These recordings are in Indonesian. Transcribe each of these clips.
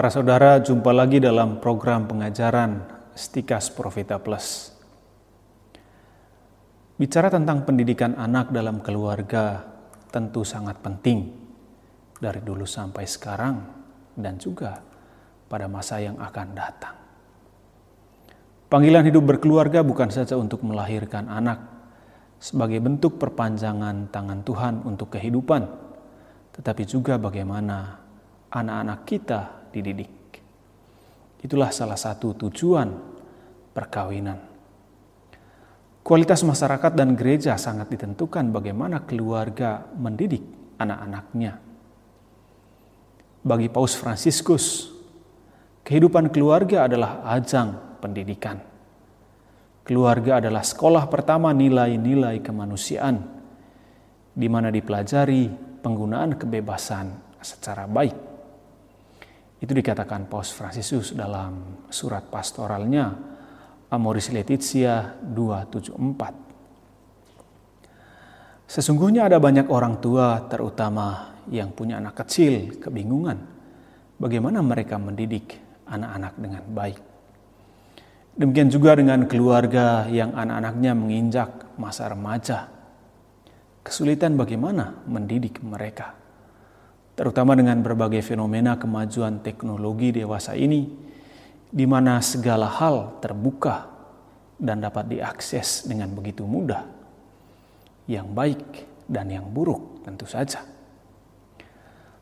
Para saudara, jumpa lagi dalam program pengajaran Stikas Profita Plus. Bicara tentang pendidikan anak dalam keluarga tentu sangat penting dari dulu sampai sekarang dan juga pada masa yang akan datang. Panggilan hidup berkeluarga bukan saja untuk melahirkan anak sebagai bentuk perpanjangan tangan Tuhan untuk kehidupan, tetapi juga bagaimana anak-anak kita dididik. Itulah salah satu tujuan perkawinan. Kualitas masyarakat dan gereja sangat ditentukan bagaimana keluarga mendidik anak-anaknya. Bagi Paus Fransiskus, kehidupan keluarga adalah ajang pendidikan. Keluarga adalah sekolah pertama nilai-nilai kemanusiaan, di mana dipelajari penggunaan kebebasan secara baik itu dikatakan Paus Fransiskus dalam surat pastoralnya Amoris Laetitia 274. Sesungguhnya ada banyak orang tua terutama yang punya anak kecil kebingungan bagaimana mereka mendidik anak-anak dengan baik. Demikian juga dengan keluarga yang anak-anaknya menginjak masa remaja. Kesulitan bagaimana mendidik mereka terutama dengan berbagai fenomena kemajuan teknologi dewasa ini, di mana segala hal terbuka dan dapat diakses dengan begitu mudah, yang baik dan yang buruk tentu saja.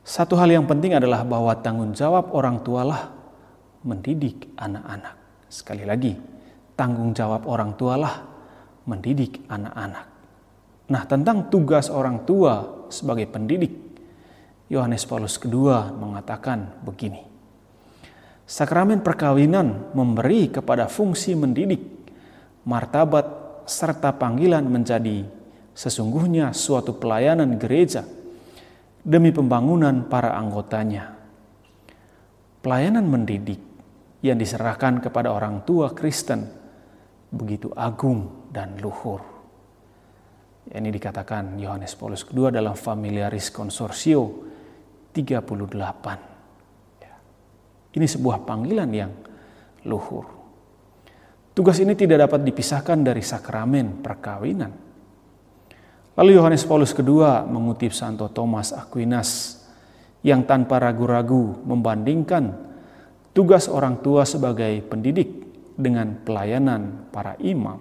Satu hal yang penting adalah bahwa tanggung jawab orang tualah mendidik anak-anak. Sekali lagi, tanggung jawab orang tualah mendidik anak-anak. Nah, tentang tugas orang tua sebagai pendidik Yohanes Paulus II mengatakan begini. Sakramen perkawinan memberi kepada fungsi mendidik, martabat serta panggilan menjadi sesungguhnya suatu pelayanan gereja demi pembangunan para anggotanya. Pelayanan mendidik yang diserahkan kepada orang tua Kristen begitu agung dan luhur. Ini dikatakan Yohanes Paulus II dalam Familiaris Consortio 38. Ya. Ini sebuah panggilan yang luhur. Tugas ini tidak dapat dipisahkan dari sakramen perkawinan. Lalu Yohanes Paulus II mengutip Santo Thomas Aquinas yang tanpa ragu-ragu membandingkan tugas orang tua sebagai pendidik dengan pelayanan para imam.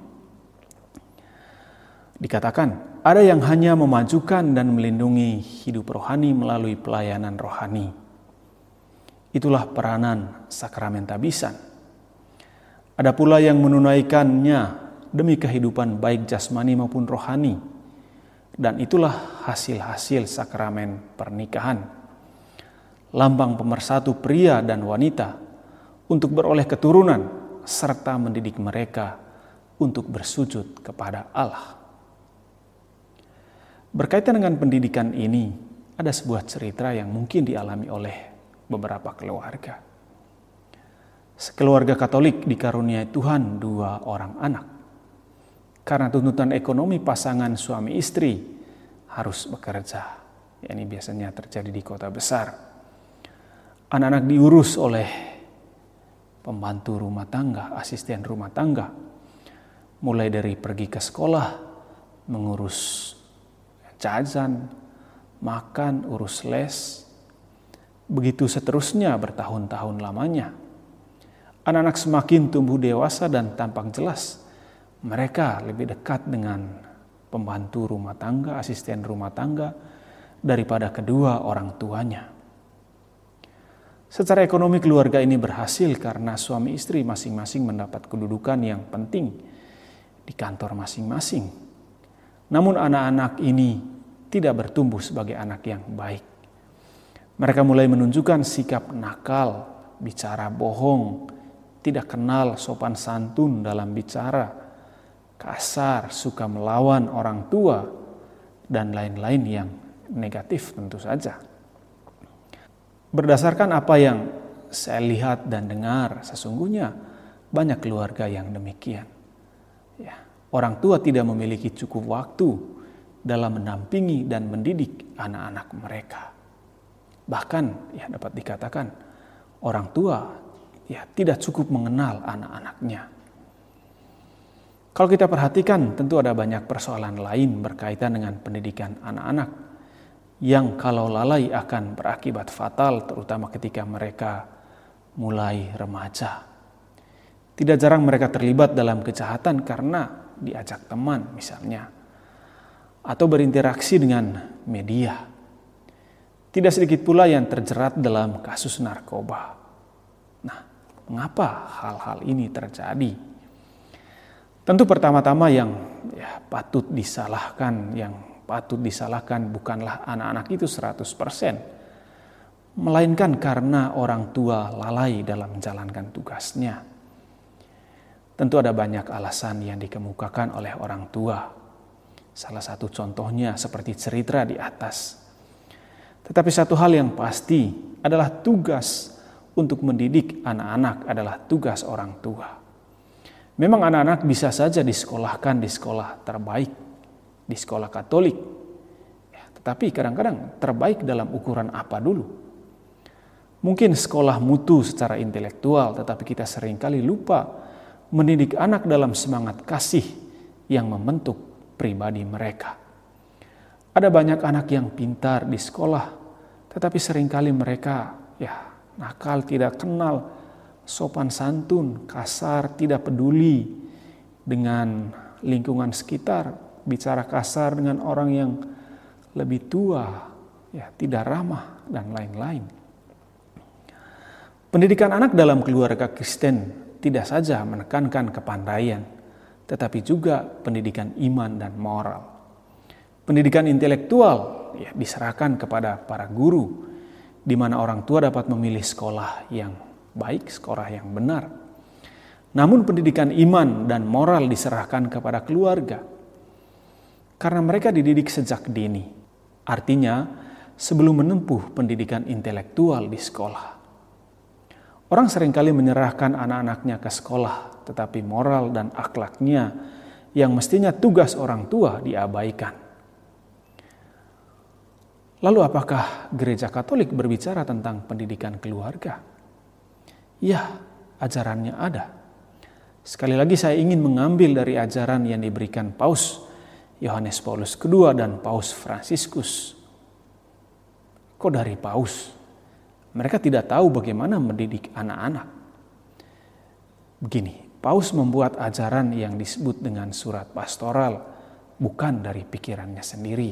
Dikatakan, ada yang hanya memajukan dan melindungi hidup rohani melalui pelayanan rohani. Itulah peranan sakramen tabisan. Ada pula yang menunaikannya demi kehidupan baik jasmani maupun rohani. Dan itulah hasil-hasil sakramen pernikahan. Lambang pemersatu pria dan wanita untuk beroleh keturunan serta mendidik mereka untuk bersujud kepada Allah. Berkaitan dengan pendidikan ini, ada sebuah cerita yang mungkin dialami oleh beberapa keluarga. Sekeluarga Katolik dikaruniai Tuhan dua orang anak. Karena tuntutan ekonomi pasangan suami istri harus bekerja. Ini biasanya terjadi di kota besar. Anak-anak diurus oleh pembantu rumah tangga, asisten rumah tangga. Mulai dari pergi ke sekolah, mengurus jajan, makan, urus les. Begitu seterusnya bertahun-tahun lamanya. Anak-anak semakin tumbuh dewasa dan tampak jelas. Mereka lebih dekat dengan pembantu rumah tangga, asisten rumah tangga, daripada kedua orang tuanya. Secara ekonomi keluarga ini berhasil karena suami istri masing-masing mendapat kedudukan yang penting di kantor masing-masing namun anak-anak ini tidak bertumbuh sebagai anak yang baik. Mereka mulai menunjukkan sikap nakal, bicara bohong, tidak kenal sopan santun dalam bicara, kasar, suka melawan orang tua, dan lain-lain yang negatif tentu saja. Berdasarkan apa yang saya lihat dan dengar, sesungguhnya banyak keluarga yang demikian. Orang tua tidak memiliki cukup waktu dalam mendampingi dan mendidik anak-anak mereka. Bahkan ya dapat dikatakan orang tua ya tidak cukup mengenal anak-anaknya. Kalau kita perhatikan, tentu ada banyak persoalan lain berkaitan dengan pendidikan anak-anak yang kalau lalai akan berakibat fatal, terutama ketika mereka mulai remaja. Tidak jarang mereka terlibat dalam kejahatan karena diajak teman, misalnya, atau berinteraksi dengan media. Tidak sedikit pula yang terjerat dalam kasus narkoba. Nah, mengapa hal-hal ini terjadi? Tentu pertama-tama yang ya, patut disalahkan, yang patut disalahkan bukanlah anak-anak itu 100%, melainkan karena orang tua lalai dalam menjalankan tugasnya. Tentu ada banyak alasan yang dikemukakan oleh orang tua. Salah satu contohnya seperti cerita di atas. Tetapi satu hal yang pasti adalah tugas untuk mendidik anak-anak adalah tugas orang tua. Memang anak-anak bisa saja disekolahkan di sekolah terbaik, di sekolah Katolik. Ya, tetapi kadang-kadang terbaik dalam ukuran apa dulu? Mungkin sekolah mutu secara intelektual, tetapi kita sering kali lupa mendidik anak dalam semangat kasih yang membentuk pribadi mereka. Ada banyak anak yang pintar di sekolah, tetapi sering kali mereka ya nakal, tidak kenal sopan santun, kasar, tidak peduli dengan lingkungan sekitar, bicara kasar dengan orang yang lebih tua, ya tidak ramah dan lain-lain. Pendidikan anak dalam keluarga Kristen tidak saja menekankan kepandaian, tetapi juga pendidikan iman dan moral. Pendidikan intelektual ya, diserahkan kepada para guru, di mana orang tua dapat memilih sekolah yang baik, sekolah yang benar. Namun pendidikan iman dan moral diserahkan kepada keluarga. Karena mereka dididik sejak dini. Artinya, sebelum menempuh pendidikan intelektual di sekolah. Orang sering kali menyerahkan anak-anaknya ke sekolah, tetapi moral dan akhlaknya yang mestinya tugas orang tua diabaikan. Lalu apakah gereja Katolik berbicara tentang pendidikan keluarga? Ya, ajarannya ada. Sekali lagi saya ingin mengambil dari ajaran yang diberikan Paus Yohanes Paulus II dan Paus Fransiskus. Kok dari Paus? Mereka tidak tahu bagaimana mendidik anak-anak. Begini, Paus membuat ajaran yang disebut dengan surat pastoral bukan dari pikirannya sendiri.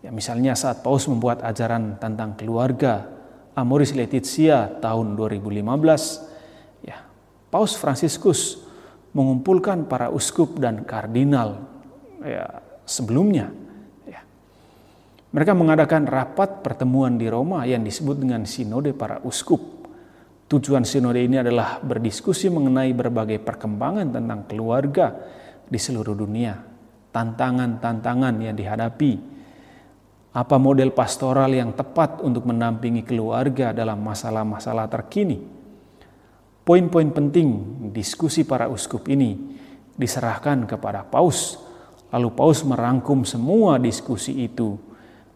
Ya, misalnya saat Paus membuat ajaran tentang keluarga Amoris Laetitia tahun 2015, ya, Paus Fransiskus mengumpulkan para uskup dan kardinal ya, sebelumnya. Mereka mengadakan rapat pertemuan di Roma yang disebut dengan Sinode para Uskup. Tujuan sinode ini adalah berdiskusi mengenai berbagai perkembangan tentang keluarga di seluruh dunia, tantangan-tantangan yang dihadapi, apa model pastoral yang tepat untuk mendampingi keluarga dalam masalah-masalah terkini? Poin-poin penting diskusi para uskup ini diserahkan kepada Paus, lalu Paus merangkum semua diskusi itu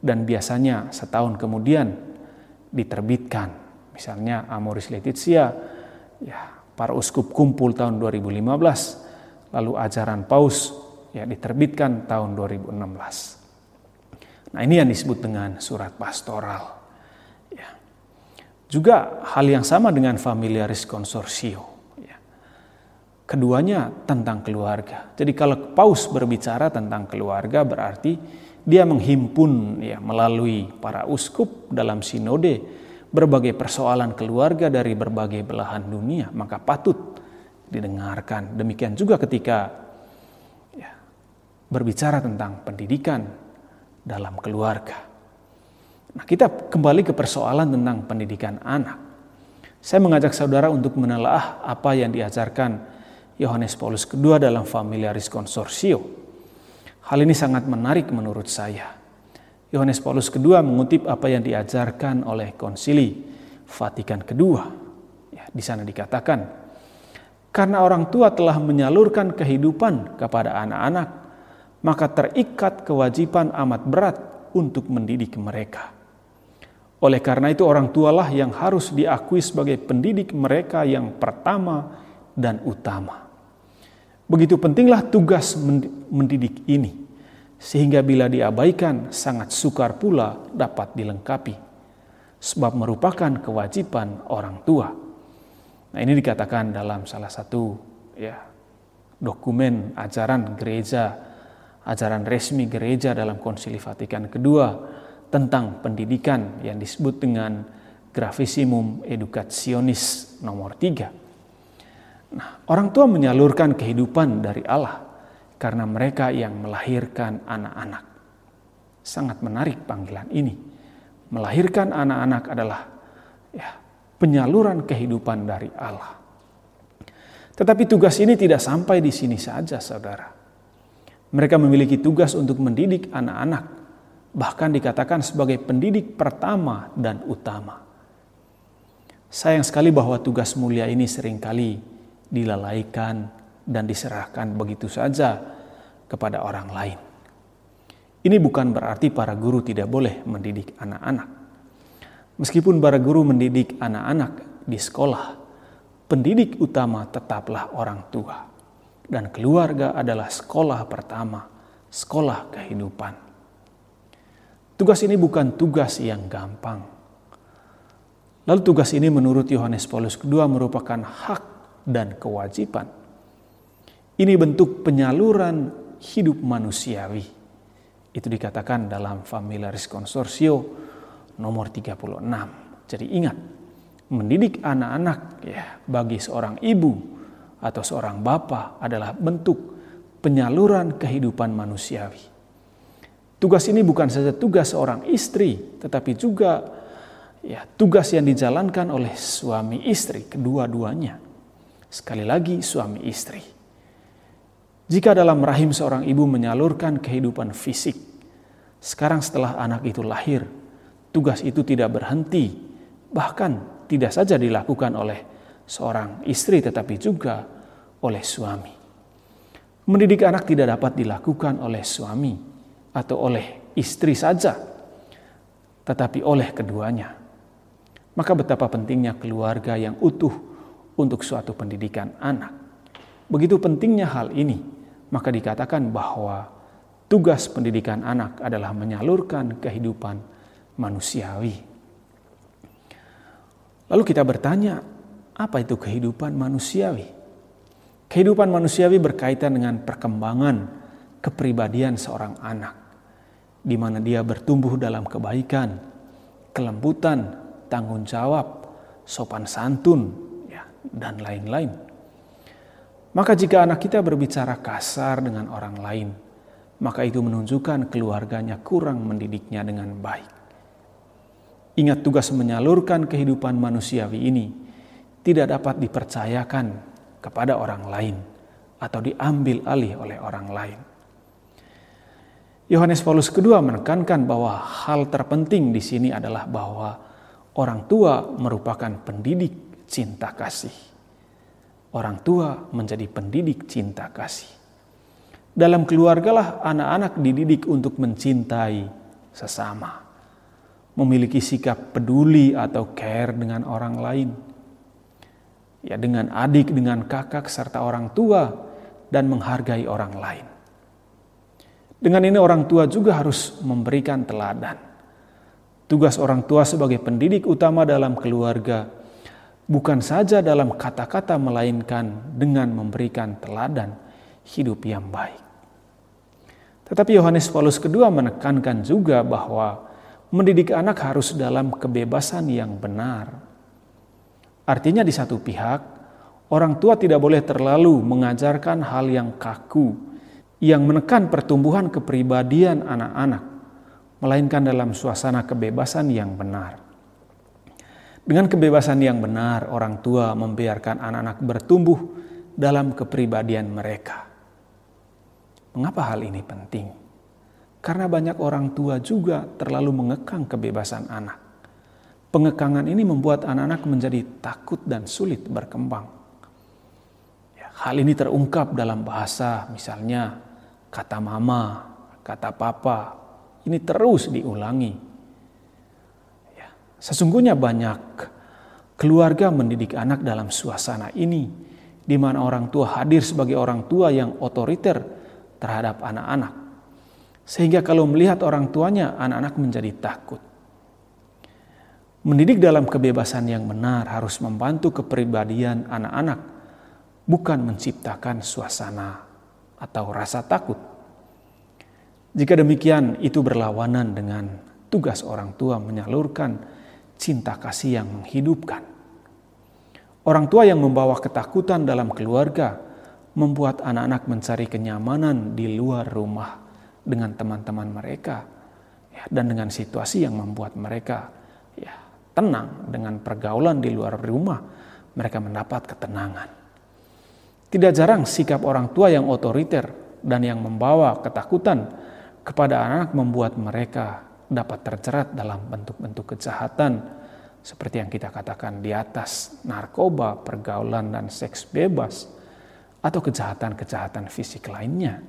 dan biasanya setahun kemudian diterbitkan. Misalnya Amoris Laetitia, ya para uskup kumpul tahun 2015, lalu ajaran Paus ya diterbitkan tahun 2016. Nah ini yang disebut dengan surat pastoral. Ya. Juga hal yang sama dengan familiaris consortio. Ya. Keduanya tentang keluarga. Jadi kalau Paus berbicara tentang keluarga berarti dia menghimpun ya melalui para uskup dalam sinode berbagai persoalan keluarga dari berbagai belahan dunia, maka patut didengarkan. Demikian juga ketika ya, berbicara tentang pendidikan, dalam keluarga. Nah, kita kembali ke persoalan tentang pendidikan anak. Saya mengajak saudara untuk menelaah apa yang diajarkan Yohanes Paulus II dalam Familiaris Consortio. Hal ini sangat menarik menurut saya. Yohanes Paulus II mengutip apa yang diajarkan oleh Konsili Vatikan II. Ya, di sana dikatakan, karena orang tua telah menyalurkan kehidupan kepada anak-anak, maka terikat kewajiban amat berat untuk mendidik mereka. Oleh karena itu orang tualah yang harus diakui sebagai pendidik mereka yang pertama dan utama. Begitu pentinglah tugas mendidik ini, sehingga bila diabaikan sangat sukar pula dapat dilengkapi, sebab merupakan kewajiban orang tua. Nah ini dikatakan dalam salah satu ya dokumen ajaran gereja, ajaran resmi gereja dalam Konsili Vatikan kedua tentang pendidikan yang disebut dengan Grafisimum Educationis nomor 3. Nah, orang tua menyalurkan kehidupan dari Allah karena mereka yang melahirkan anak-anak. Sangat menarik panggilan ini. Melahirkan anak-anak adalah ya, penyaluran kehidupan dari Allah. Tetapi tugas ini tidak sampai di sini saja, saudara. Mereka memiliki tugas untuk mendidik anak-anak bahkan dikatakan sebagai pendidik pertama dan utama. Sayang sekali bahwa tugas mulia ini sering kali dilalaikan dan diserahkan begitu saja kepada orang lain. Ini bukan berarti para guru tidak boleh mendidik anak-anak. Meskipun para guru mendidik anak-anak di sekolah, pendidik utama tetaplah orang tua, dan keluarga adalah sekolah pertama, sekolah kehidupan. Tugas ini bukan tugas yang gampang. Lalu tugas ini menurut Yohanes Paulus II merupakan hak dan kewajiban. Ini bentuk penyaluran hidup manusiawi. Itu dikatakan dalam Familiaris Consortio nomor 36. Jadi ingat, mendidik anak-anak ya bagi seorang ibu atau seorang bapak adalah bentuk penyaluran kehidupan manusiawi. Tugas ini bukan saja tugas seorang istri, tetapi juga ya tugas yang dijalankan oleh suami istri kedua-duanya. Sekali lagi suami istri. Jika dalam rahim seorang ibu menyalurkan kehidupan fisik, sekarang setelah anak itu lahir, tugas itu tidak berhenti, bahkan tidak saja dilakukan oleh seorang istri tetapi juga oleh suami. Mendidik anak tidak dapat dilakukan oleh suami atau oleh istri saja, tetapi oleh keduanya. Maka betapa pentingnya keluarga yang utuh untuk suatu pendidikan anak. Begitu pentingnya hal ini, maka dikatakan bahwa tugas pendidikan anak adalah menyalurkan kehidupan manusiawi. Lalu kita bertanya, apa itu kehidupan manusiawi? Kehidupan manusiawi berkaitan dengan perkembangan kepribadian seorang anak di mana dia bertumbuh dalam kebaikan, kelembutan, tanggung jawab, sopan santun, dan lain-lain. Maka jika anak kita berbicara kasar dengan orang lain, maka itu menunjukkan keluarganya kurang mendidiknya dengan baik. Ingat tugas menyalurkan kehidupan manusiawi ini tidak dapat dipercayakan kepada orang lain atau diambil alih oleh orang lain. Yohanes Paulus kedua menekankan bahwa hal terpenting di sini adalah bahwa orang tua merupakan pendidik cinta kasih. Orang tua menjadi pendidik cinta kasih. Dalam keluargalah anak-anak dididik untuk mencintai sesama. Memiliki sikap peduli atau care dengan orang lain. Ya dengan adik, dengan kakak, serta orang tua dan menghargai orang lain. Dengan ini orang tua juga harus memberikan teladan. Tugas orang tua sebagai pendidik utama dalam keluarga bukan saja dalam kata-kata melainkan dengan memberikan teladan hidup yang baik. Tetapi Yohanes Paulus II menekankan juga bahwa mendidik anak harus dalam kebebasan yang benar. Artinya di satu pihak, orang tua tidak boleh terlalu mengajarkan hal yang kaku yang menekan pertumbuhan kepribadian anak-anak, melainkan dalam suasana kebebasan yang benar. Dengan kebebasan yang benar, orang tua membiarkan anak-anak bertumbuh dalam kepribadian mereka. Mengapa hal ini penting? Karena banyak orang tua juga terlalu mengekang kebebasan anak. Pengekangan ini membuat anak-anak menjadi takut dan sulit berkembang. Ya, hal ini terungkap dalam bahasa, misalnya kata mama, kata papa, ini terus diulangi. Ya, Sesungguhnya banyak keluarga mendidik anak dalam suasana ini, di mana orang tua hadir sebagai orang tua yang otoriter terhadap anak-anak. Sehingga kalau melihat orang tuanya, anak-anak menjadi takut. Mendidik dalam kebebasan yang benar harus membantu kepribadian anak-anak, bukan menciptakan suasana atau rasa takut. Jika demikian, itu berlawanan dengan tugas orang tua menyalurkan cinta kasih yang menghidupkan. Orang tua yang membawa ketakutan dalam keluarga membuat anak-anak mencari kenyamanan di luar rumah dengan teman-teman mereka ya, dan dengan situasi yang membuat mereka ya, tenang dengan pergaulan di luar rumah, mereka mendapat ketenangan. Tidak jarang sikap orang tua yang otoriter dan yang membawa ketakutan kepada anak membuat mereka dapat terjerat dalam bentuk-bentuk kejahatan seperti yang kita katakan di atas narkoba, pergaulan dan seks bebas atau kejahatan-kejahatan fisik lainnya.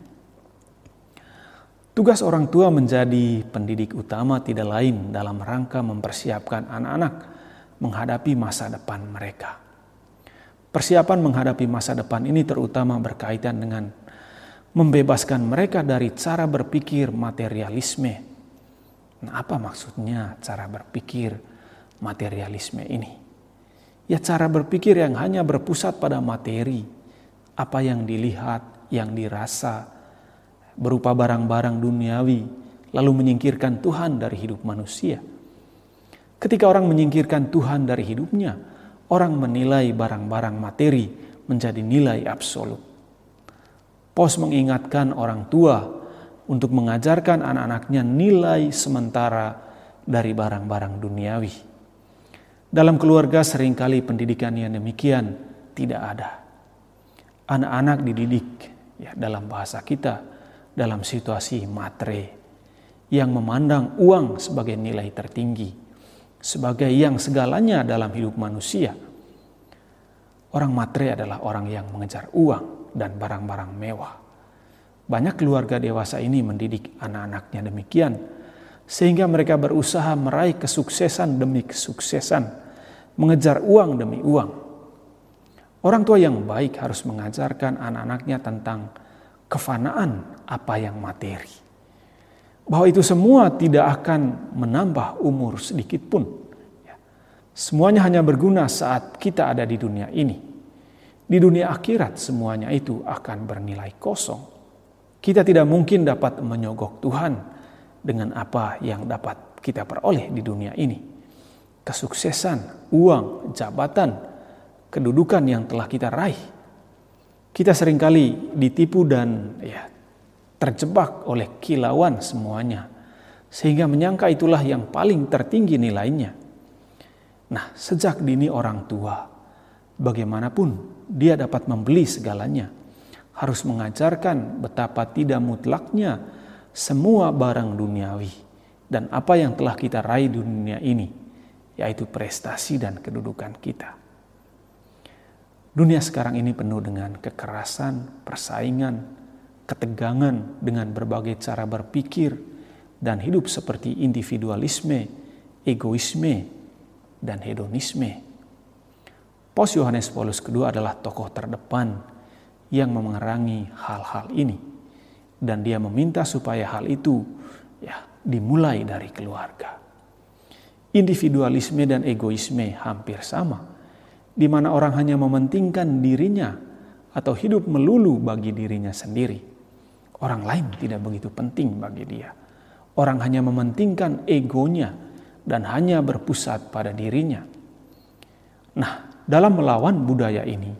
Tugas orang tua menjadi pendidik utama tidak lain dalam rangka mempersiapkan anak-anak menghadapi masa depan mereka. Persiapan menghadapi masa depan ini terutama berkaitan dengan membebaskan mereka dari cara berpikir materialisme. Nah, apa maksudnya cara berpikir materialisme ini? Ya, cara berpikir yang hanya berpusat pada materi, apa yang dilihat, yang dirasa, berupa barang-barang duniawi, lalu menyingkirkan Tuhan dari hidup manusia. Ketika orang menyingkirkan Tuhan dari hidupnya, orang menilai barang-barang materi menjadi nilai absolut. Pos mengingatkan orang tua untuk mengajarkan anak-anaknya nilai sementara dari barang-barang duniawi. Dalam keluarga sering kali pendidikan yang demikian tidak ada. Anak-anak dididik ya dalam bahasa kita dalam situasi matre yang memandang uang sebagai nilai tertinggi, sebagai yang segalanya dalam hidup manusia. Orang matre adalah orang yang mengejar uang dan barang-barang mewah. Banyak keluarga dewasa ini mendidik anak-anaknya demikian, sehingga mereka berusaha meraih kesuksesan demi kesuksesan, mengejar uang demi uang. Orang tua yang baik harus mengajarkan anak-anaknya tentang kefanaan apa yang materi. Bahwa itu semua tidak akan menambah umur sedikit pun. Ya. Semuanya hanya berguna saat kita ada di dunia ini. Di dunia akhirat semuanya itu akan bernilai kosong. Kita tidak mungkin dapat menyogok Tuhan dengan apa yang dapat kita peroleh di dunia ini. Kesuksesan, uang, jabatan, kedudukan yang telah kita raih kita sering kali ditipu dan ya terjebak oleh kilauan semuanya sehingga menyangka itulah yang paling tertinggi nilainya. Nah, sejak dini orang tua bagaimanapun dia dapat membeli segalanya harus mengajarkan betapa tidak mutlaknya semua barang duniawi dan apa yang telah kita raih di dunia ini yaitu prestasi dan kedudukan kita. Dunia sekarang ini penuh dengan kekerasan, persaingan, ketegangan dengan berbagai cara berpikir dan hidup seperti individualisme, egoisme, dan hedonisme. Pos Yohanes Paulus II adalah tokoh terdepan yang memerangi hal-hal ini dan dia meminta supaya hal itu ya dimulai dari keluarga. Individualisme dan egoisme hampir sama di mana orang hanya mementingkan dirinya atau hidup melulu bagi dirinya sendiri. Orang lain tidak begitu penting bagi dia. Orang hanya mementingkan egonya dan hanya berpusat pada dirinya. Nah, dalam melawan budaya ini,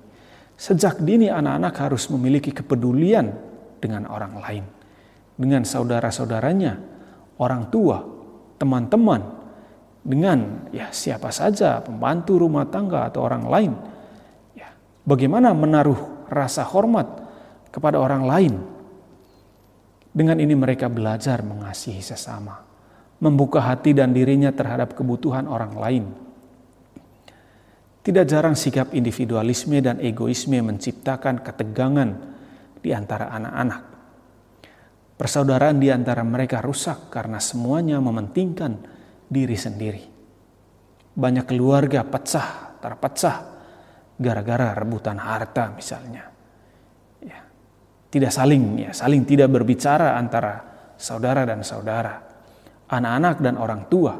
sejak dini anak-anak harus memiliki kepedulian dengan orang lain, dengan saudara-saudaranya, orang tua, teman-teman, dengan ya siapa saja pembantu rumah tangga atau orang lain. Ya bagaimana menaruh rasa hormat kepada orang lain? Dengan ini mereka belajar mengasihi sesama membuka hati dan dirinya terhadap kebutuhan orang lain tidak jarang sikap individualisme dan egoisme menciptakan ketegangan di antara anak-anak persaudaraan di antara mereka rusak karena semuanya mementingkan diri sendiri. Banyak keluarga pecah, terpecah gara-gara rebutan harta misalnya. Ya. Tidak saling ya, saling tidak berbicara antara saudara dan saudara, anak-anak dan orang tua.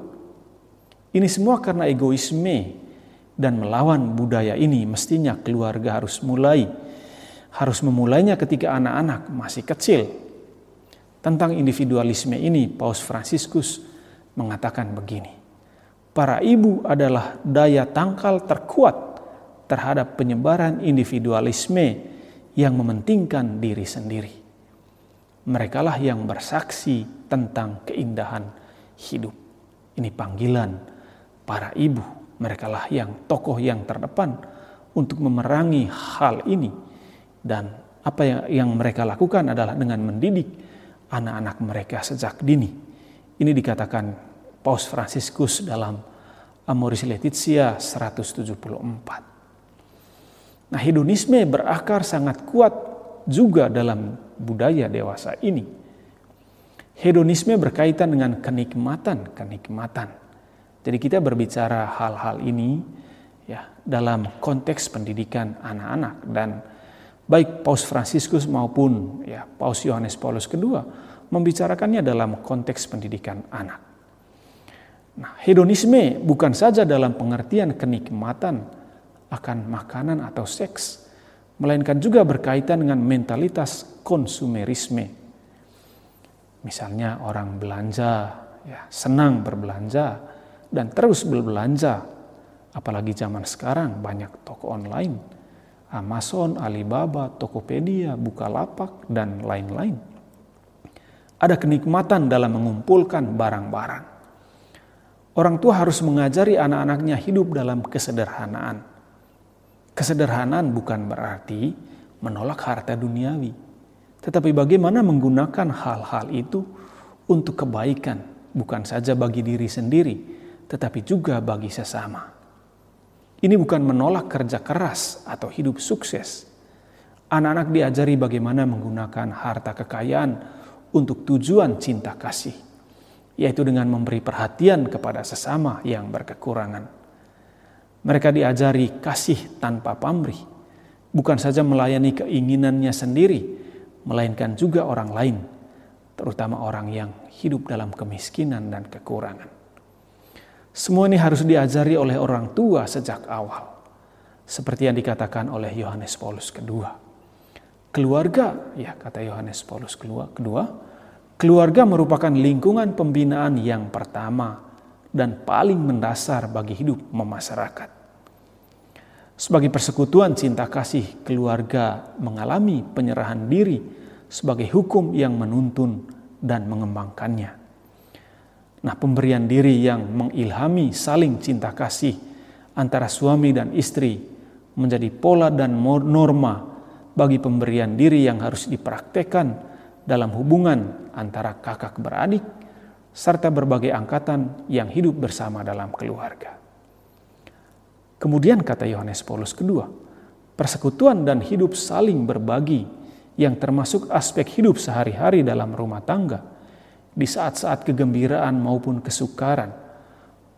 Ini semua karena egoisme dan melawan budaya ini mestinya keluarga harus mulai harus memulainya ketika anak-anak masih kecil. Tentang individualisme ini Paus Fransiskus mengatakan begini. Para ibu adalah daya tangkal terkuat terhadap penyebaran individualisme yang mementingkan diri sendiri. Merekalah yang bersaksi tentang keindahan hidup. Ini panggilan para ibu. Merekalah yang tokoh yang terdepan untuk memerangi hal ini dan apa yang, yang mereka lakukan adalah dengan mendidik anak-anak mereka sejak dini. Ini dikatakan Paus Fransiskus dalam Amoris Laetitia 174. Nah, hedonisme berakar sangat kuat juga dalam budaya dewasa ini. Hedonisme berkaitan dengan kenikmatan, kenikmatan. Jadi kita berbicara hal-hal ini ya dalam konteks pendidikan anak-anak dan baik Paus Fransiskus maupun ya Paus Yohanes Paulus II membicarakannya dalam konteks pendidikan anak. Nah, hedonisme bukan saja dalam pengertian kenikmatan akan makanan atau seks, melainkan juga berkaitan dengan mentalitas konsumerisme. Misalnya orang belanja, ya, senang berbelanja dan terus berbelanja, apalagi zaman sekarang banyak toko online Amazon, Alibaba, Tokopedia, Bukalapak, dan lain-lain. Ada kenikmatan dalam mengumpulkan barang-barang. Orang tua harus mengajari anak-anaknya hidup dalam kesederhanaan. Kesederhanaan bukan berarti menolak harta duniawi, tetapi bagaimana menggunakan hal-hal itu untuk kebaikan, bukan saja bagi diri sendiri, tetapi juga bagi sesama. Ini bukan menolak kerja keras atau hidup sukses. Anak-anak diajari bagaimana menggunakan harta kekayaan untuk tujuan cinta kasih, yaitu dengan memberi perhatian kepada sesama yang berkekurangan. Mereka diajari kasih tanpa pamrih, bukan saja melayani keinginannya sendiri, melainkan juga orang lain, terutama orang yang hidup dalam kemiskinan dan kekurangan. Semua ini harus diajari oleh orang tua sejak awal. Seperti yang dikatakan oleh Yohanes Paulus kedua. Keluarga, ya kata Yohanes Paulus kedua, keluarga merupakan lingkungan pembinaan yang pertama dan paling mendasar bagi hidup memasyarakat. Sebagai persekutuan cinta kasih, keluarga mengalami penyerahan diri sebagai hukum yang menuntun dan mengembangkannya. Nah, pemberian diri yang mengilhami saling cinta kasih antara suami dan istri menjadi pola dan norma bagi pemberian diri yang harus dipraktekkan dalam hubungan antara kakak beradik serta berbagai angkatan yang hidup bersama dalam keluarga. Kemudian kata Yohanes Paulus kedua, persekutuan dan hidup saling berbagi yang termasuk aspek hidup sehari-hari dalam rumah tangga di saat-saat kegembiraan maupun kesukaran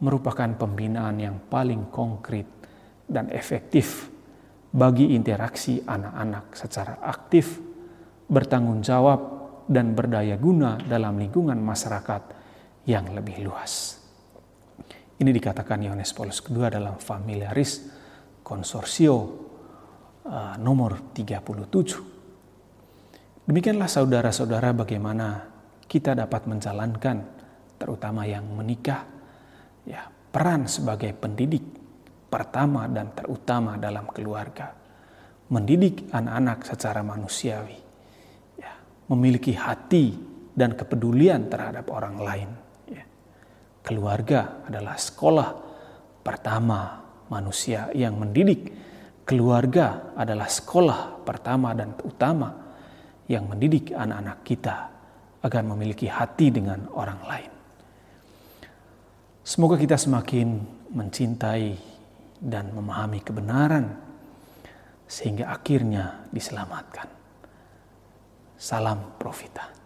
merupakan pembinaan yang paling konkret dan efektif bagi interaksi anak-anak secara aktif, bertanggung jawab, dan berdaya guna dalam lingkungan masyarakat yang lebih luas. Ini dikatakan Yohanes Paulus II dalam Familiaris Konsorsio uh, nomor 37. Demikianlah saudara-saudara bagaimana kita dapat menjalankan, terutama yang menikah, ya peran sebagai pendidik pertama dan terutama dalam keluarga, mendidik anak-anak secara manusiawi, ya, memiliki hati dan kepedulian terhadap orang lain. Ya. Keluarga adalah sekolah pertama manusia yang mendidik. Keluarga adalah sekolah pertama dan utama yang mendidik anak-anak kita agar memiliki hati dengan orang lain. Semoga kita semakin mencintai dan memahami kebenaran sehingga akhirnya diselamatkan. Salam Profita.